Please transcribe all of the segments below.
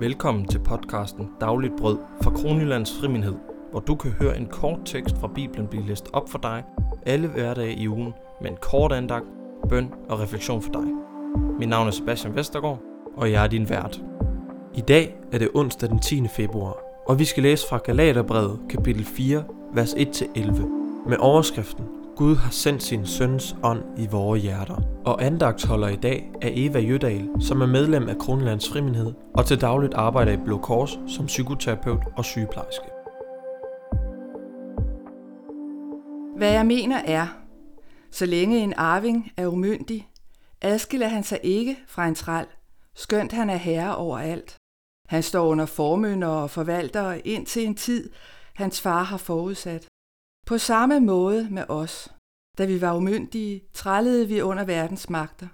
Velkommen til podcasten Dagligt Brød fra Kronjyllands Friminhed, hvor du kan høre en kort tekst fra Bibelen blive læst op for dig alle hverdage i ugen med en kort andagt, bøn og refleksion for dig. Mit navn er Sebastian Vestergaard, og jeg er din vært. I dag er det onsdag den 10. februar, og vi skal læse fra Galaterbrevet kapitel 4, vers 1-11 med overskriften Gud har sendt sin søns ånd i vores hjerter. Og andagtsholder i dag er Eva Jødal, som er medlem af Kronlands Friminhed og til dagligt arbejder i Blå Kors som psykoterapeut og sygeplejerske. Hvad jeg mener er, så længe en arving er umyndig, adskiller han sig ikke fra en træl, skønt han er herre over alt. Han står under formønder og forvalter indtil en tid, hans far har forudsat. På samme måde med os. Da vi var umyndige, trællede vi under verdens magter.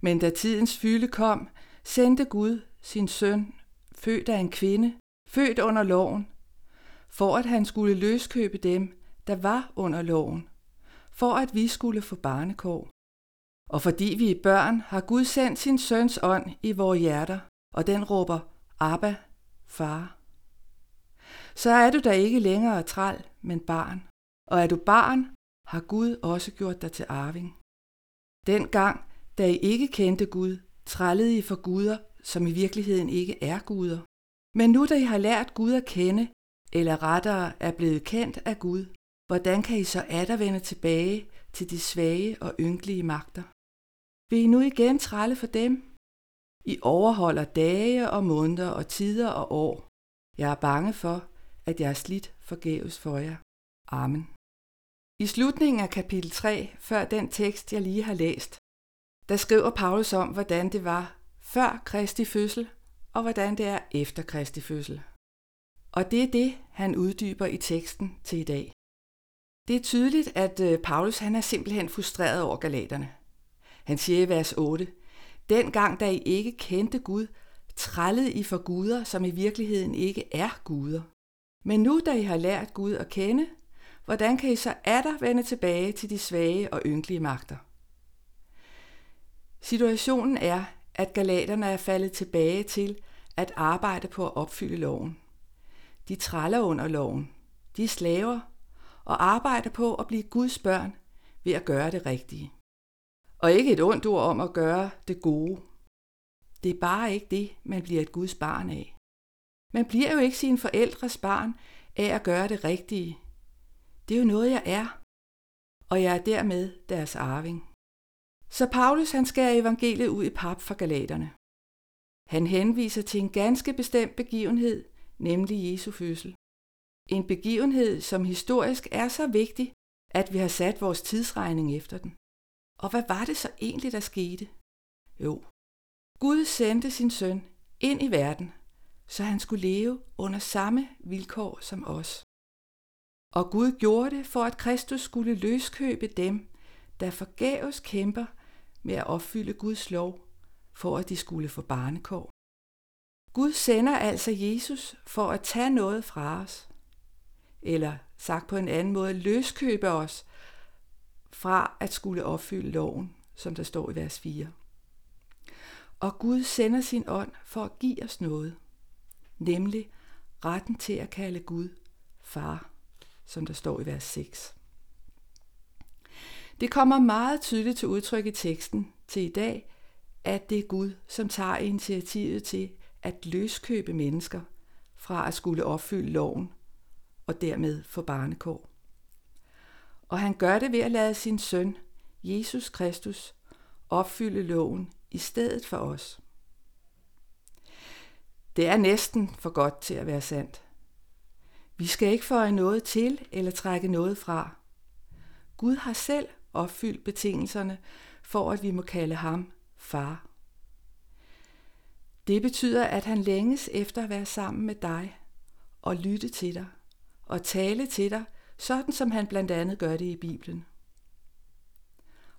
Men da tidens fylde kom, sendte Gud sin søn, født af en kvinde, født under loven, for at han skulle løskøbe dem, der var under loven, for at vi skulle få barnekår. Og fordi vi er børn, har Gud sendt sin søns ånd i vores hjerter, og den råber, Abba, far. Så er du da ikke længere træl, men barn. Og er du barn, har Gud også gjort dig til arving. Dengang, da I ikke kendte Gud, trællede I for guder, som i virkeligheden ikke er guder. Men nu da I har lært Gud at kende, eller rettere er blevet kendt af Gud, hvordan kan I så vende tilbage til de svage og ynkelige magter? Vil I nu igen trælle for dem? I overholder dage og måneder og tider og år. Jeg er bange for, at jeg er slidt forgæves for jer. Amen. I slutningen af kapitel 3, før den tekst, jeg lige har læst, der skriver Paulus om, hvordan det var før Kristi fødsel, og hvordan det er efter Kristi fødsel. Og det er det, han uddyber i teksten til i dag. Det er tydeligt, at øh, Paulus han er simpelthen frustreret over galaterne. Han siger i vers 8, Dengang da I ikke kendte Gud, trællede I for guder, som i virkeligheden ikke er guder. Men nu da I har lært Gud at kende, hvordan kan I så atter vende tilbage til de svage og ynkelige magter? Situationen er, at galaterne er faldet tilbage til at arbejde på at opfylde loven. De træller under loven. De er slaver og arbejder på at blive Guds børn ved at gøre det rigtige. Og ikke et ondt ord om at gøre det gode. Det er bare ikke det, man bliver et Guds barn af. Man bliver jo ikke sine forældres barn af at gøre det rigtige. Det er jo noget, jeg er, og jeg er dermed deres arving. Så Paulus han skærer evangeliet ud i pap for galaterne. Han henviser til en ganske bestemt begivenhed, nemlig Jesu fødsel. En begivenhed, som historisk er så vigtig, at vi har sat vores tidsregning efter den. Og hvad var det så egentlig, der skete? Jo, Gud sendte sin søn ind i verden, så han skulle leve under samme vilkår som os. Og Gud gjorde det for, at Kristus skulle løskøbe dem, der forgæves kæmper med at opfylde Guds lov, for at de skulle få barnekår. Gud sender altså Jesus for at tage noget fra os, eller sagt på en anden måde, løskøbe os fra at skulle opfylde loven, som der står i vers 4. Og Gud sender sin ånd for at give os noget, nemlig retten til at kalde Gud far, som der står i vers 6. Det kommer meget tydeligt til udtryk i teksten til i dag, at det er Gud, som tager initiativet til at løskøbe mennesker fra at skulle opfylde loven og dermed få barnekår. Og han gør det ved at lade sin søn, Jesus Kristus, opfylde loven i stedet for os. Det er næsten for godt til at være sandt. Vi skal ikke føje noget til eller trække noget fra. Gud har selv opfyldt betingelserne for, at vi må kalde ham far. Det betyder, at han længes efter at være sammen med dig og lytte til dig og tale til dig, sådan som han blandt andet gør det i Bibelen.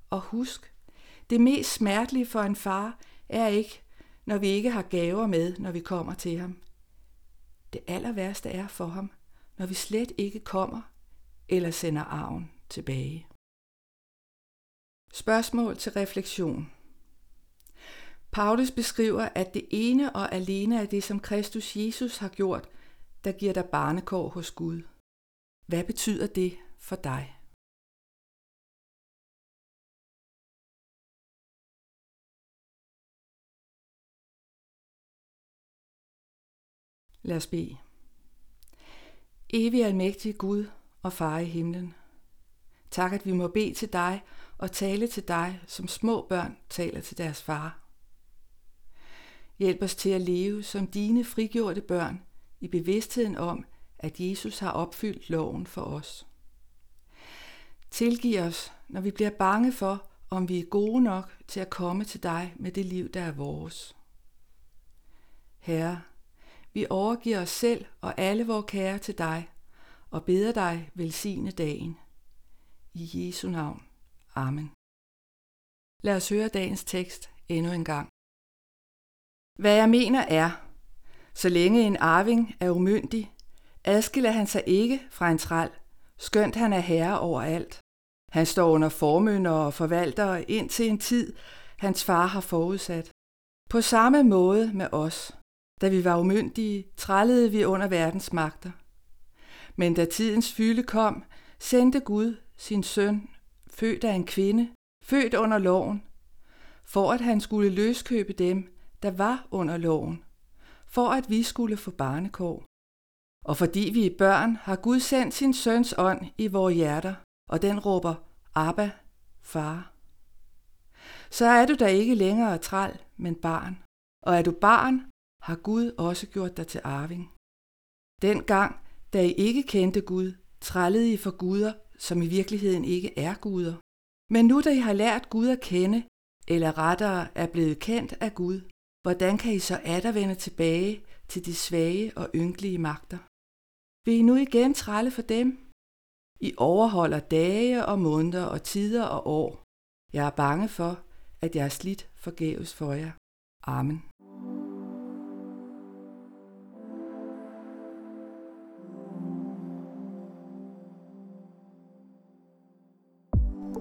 Og husk, det mest smertelige for en far er ikke, når vi ikke har gaver med, når vi kommer til ham. Det aller værste er for ham, når vi slet ikke kommer eller sender arven tilbage. Spørgsmål til refleksion. Paulus beskriver, at det ene og alene er det, som Kristus Jesus har gjort, der giver dig barnekår hos Gud. Hvad betyder det for dig? Lad os bede. Evig almægtig Gud og far i himlen. Tak, at vi må bede til dig og tale til dig, som små børn taler til deres far. Hjælp os til at leve som dine frigjorte børn i bevidstheden om, at Jesus har opfyldt loven for os. Tilgiv os, når vi bliver bange for, om vi er gode nok til at komme til dig med det liv, der er vores. Herre, vi overgiver os selv og alle vores kære til dig og beder dig velsigne dagen. I Jesu navn. Amen. Lad os høre dagens tekst endnu en gang. Hvad jeg mener er, så længe en arving er umyndig, adskiller han sig ikke fra en træl, skønt han er herre over alt. Han står under formønder og forvalter indtil en tid, hans far har forudsat. På samme måde med os. Da vi var umyndige, trællede vi under verdens magter. Men da tidens fylde kom, sendte Gud sin søn, født af en kvinde, født under loven, for at han skulle løskøbe dem, der var under loven, for at vi skulle få barnekår. Og fordi vi er børn, har Gud sendt sin søns ånd i vores hjerter, og den råber, Abba, far. Så er du da ikke længere træl, men barn. Og er du barn, har Gud også gjort dig til arving. Dengang, da I ikke kendte Gud, trællede I for guder, som i virkeligheden ikke er guder. Men nu da I har lært Gud at kende, eller rettere er blevet kendt af Gud, hvordan kan I så atter vende tilbage til de svage og ynkelige magter? Vil I nu igen trælle for dem? I overholder dage og måneder og tider og år. Jeg er bange for, at jeg er slidt forgæves for jer. Amen.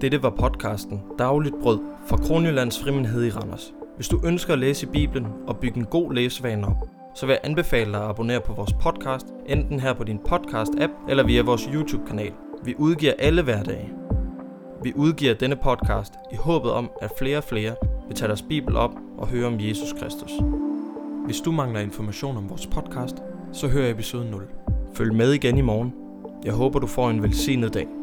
Dette var podcasten Dagligt Brød fra Kronjyllands Frimindhed i Randers. Hvis du ønsker at læse Bibelen og bygge en god læsevane op, så vil jeg anbefale dig at abonnere på vores podcast, enten her på din podcast-app eller via vores YouTube-kanal. Vi udgiver alle hverdage. Vi udgiver denne podcast i håbet om, at flere og flere vil tage deres Bibel op og høre om Jesus Kristus. Hvis du mangler information om vores podcast, så hør episode 0. Følg med igen i morgen. Jeg håber, du får en velsignet dag.